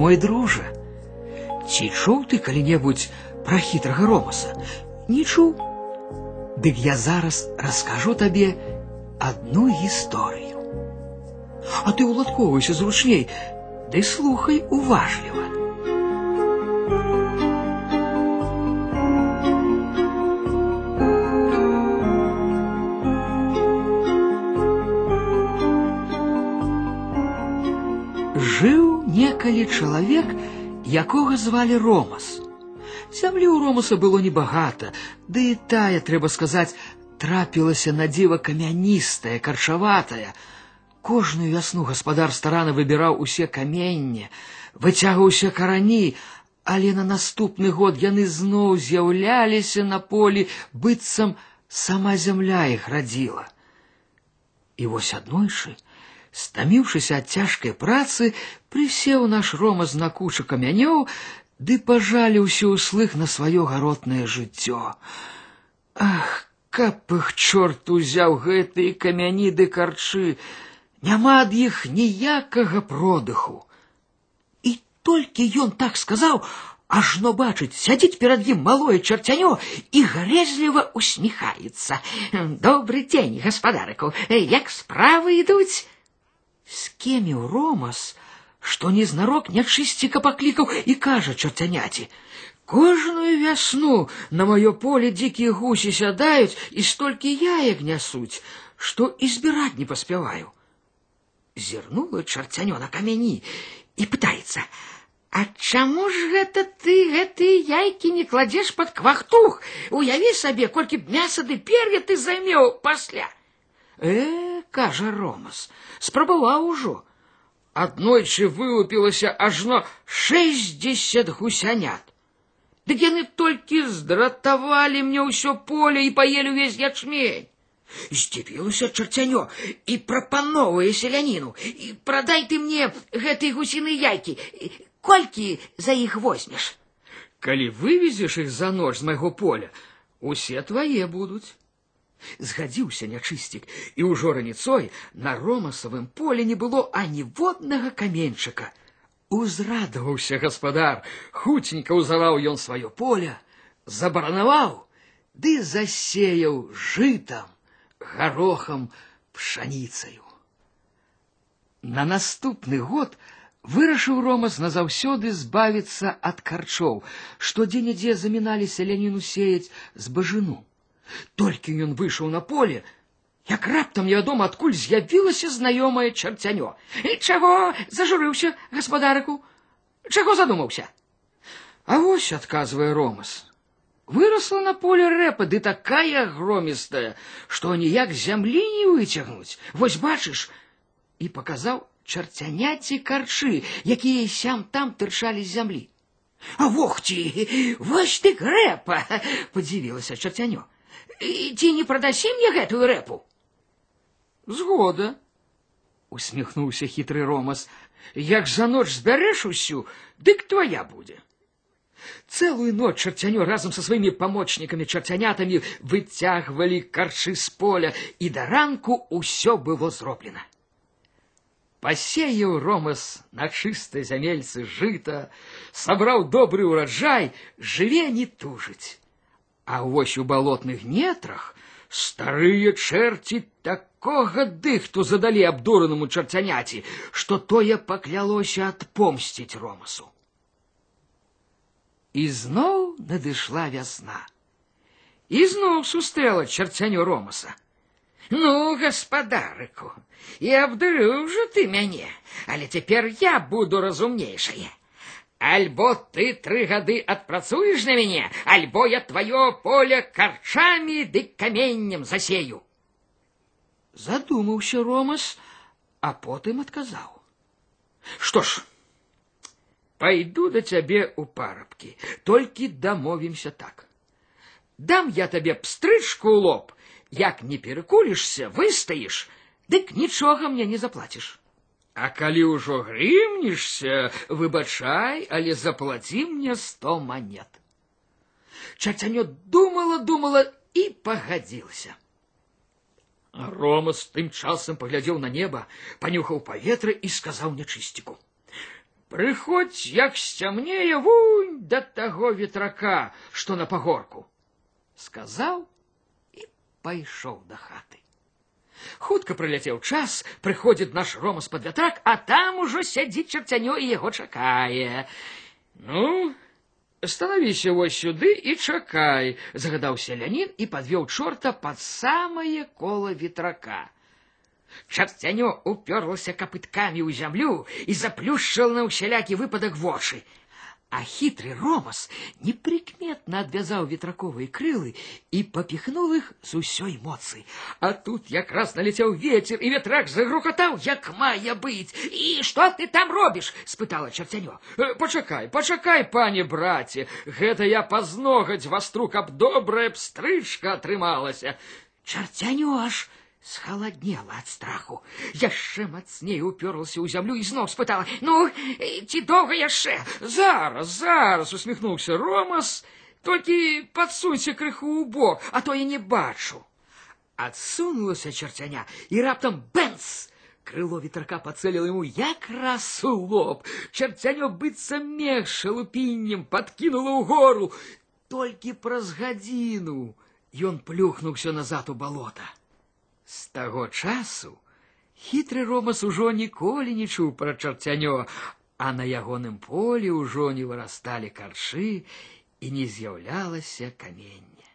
Мой дружа, ці чуў ты калі-небудзь пра хітрага ромаса? Не чуў? Дык я зараз раскажу табе одну гісторыю. А ты уладковайся зручней, ды слухай уважліва. Жыў некалі чалавек, якога звалі Ромас. Зямлі ў Ромаса было небагата, ды і тая, трэба сказаць, трапілася на дзіва камяністая, карчаватая. Кожную вясну гаспадар старана выбіраў усе каменне, выцягваўся карані, але на наступны год яны зноў з'яўляліся на полі, быццам сама зямля іх радзіла. І вось аднойчы, стаміўшыся ад цяжкай працы, прысеў наш Ромас на кучу камянёў, ды пажаліўся ўслых на сваё гаротнае жыццё. Ах, каб іх чорт узяў гэтыя камяні ды карчы, няма ад іх ніякага продыху. І толькі ён так сказаў, ажно бачыць, сядзіць перад ім малое чарцянё і гарэзліва усміхаецца. Добры дзень, гаспадарыку, як справы ідуць? Скеміў Ромас, што незнарок нячысціка паклікаў і кажа чарцяняці: Кожную вясну на маё поле дзікія гусі сядаюць і столькі яек нясуць, што і збіраць не паспяваю. Зірнула чарцянё на камяні і пытаецца: « А чаму ж гэта ты гэтыя яйкі не кладзеш пад квахтух? Уяві сабе, колькі б мяса ды пер'я ты займеў пасля. Э, кажа Ромас, спрабаваў ужо. Аднойчы вылупілася ажно шэсцьдзесят гусянят. Дык яны толькі здратавалі мне ўсё поле і паелі ўвесь ячмень. Здзівілася чарцянё і прапановвае селяніну. І прадай ты мне гэтыя гусіны яйкі. Колькі за іх возьмеш? Калі вывезеш іх за ноч з майго поля, усе твае будуць згадзіўся нячысцік і ўжо раніцой на ромасавым поле не было аніводнага каменьчыка узрадаваўся гаспадар хуценька ўзаваў ён сваё поле забаранаваў ды засеяў жытам гарохам пшаніцаю на наступны год вырашыў ромас назаўсёды збавіцца ад карчоў што дзе-нідзе заміналі селяніну сеяць збажыну толькі ён выйшаў на поле, як раптам невядома адкуль з'явілася знаёмае чарцянё. І чаго зажурыўся гаспадарыку? Чаго задумаўся? А вось адказвае Ромас. Выросла на поле рэпа, ды такая громістая, што ніяк зямлі не выцягнуць. Вось бачыш, і паказаў чарцяняці карчы, якія сям там тырчалі з зямлі. А вохці, вось ты грэпа, падзівілася чарцянё ці не прадасі мне гэтую рэпу згода усміхнуўся хітры ромас як за ноч збярэш усю дык твоя будзе Целую ноч чарцянё разам са сваімі памочнікамі чарцянятамі выцягвалі карчы з поля, і да ранку ўсё было зроблена. Пасеяў ромас на чыстай зямельцы жыта, сабраў добры ўраджай, жыве не тужыць. А вось у балотных нетрах старыя чэрці такога дыхту задалі абдуранаму чарцяняці, што тое паклялося адпомсціць ромасу. І зноў надышла вясна. І зноў сустрэла чарцяню ромаса. Ну, гаспадарыку, і абдурыў жа ты мяне, але цяпер я буду разумнейшае. Альбо ты тры гады адпрацуеш на мяне, альбо я твоё поле карчамі ды каменнем засею. Задумаўся Ромас, а потым адказаў: Што ж, пойду да цябе ў парабкі, толькі дамовімся так. Дам я табе пстрычку ў лоб, як не перакулішся, выстаіш, дык нічога мне не заплаціш. А калі ўжо грымнешся, выбачай, але заплаці мне сто монет. Чацянё думала, думала і пагадзілася. Ромас тым часам паглядзеў на неба, панюхаў паветра і сказаў нячысціку: Прыходзь, як сцямнее вунь да таго ветрака, што на пагорку, сказаў і пайшоў да хаты. Хутка прыляцеў час, прыходзіць наш рома з-пад вятрак, а там ужо сядзіць чарцянё і яго чакае. Ну, становіся вось сюды і чакай, загадаў селянін і падвёў чорта пад самае кола ветрака. Чарцянё уперлася капыткамі ў зямлю і заплюшчыла на ўсялякі выпадак вочы. А хитрый Ромас неприкметно отвязал ветраковые крылы и попихнул их с усёй моцы. А тут як раз налетел ветер, и ветрак загрохотал, як мая быть. «И что ты там робишь?» — спытала чертянё. «Э, «Почакай, почакай, пане браце, гэта я позногаць вастру, каб добрая пстрычка атрымалася». Чертянё аж схаладнела ад страху яшчэ мацней уперлася ў зямлю і зноў спытала ну ці доўга яшчэ зараз зараз усміхнуўся ромас толькі падсунься крыху ў бок а то я не бачу адсунулася чарцяня і раптам бэнс крыло ветрака пацэліла ему якраз у лоб чарцянё быццам мех шалупіннем падкінула ў гору толькі праз гадзіну ён плюхнуўся назад у балота з таго часу хітры ромас ужо ніколі не чуў пра чарцянё, а на ягоным полі ўжо не вырасталі каршы і не з'яўлялася камення.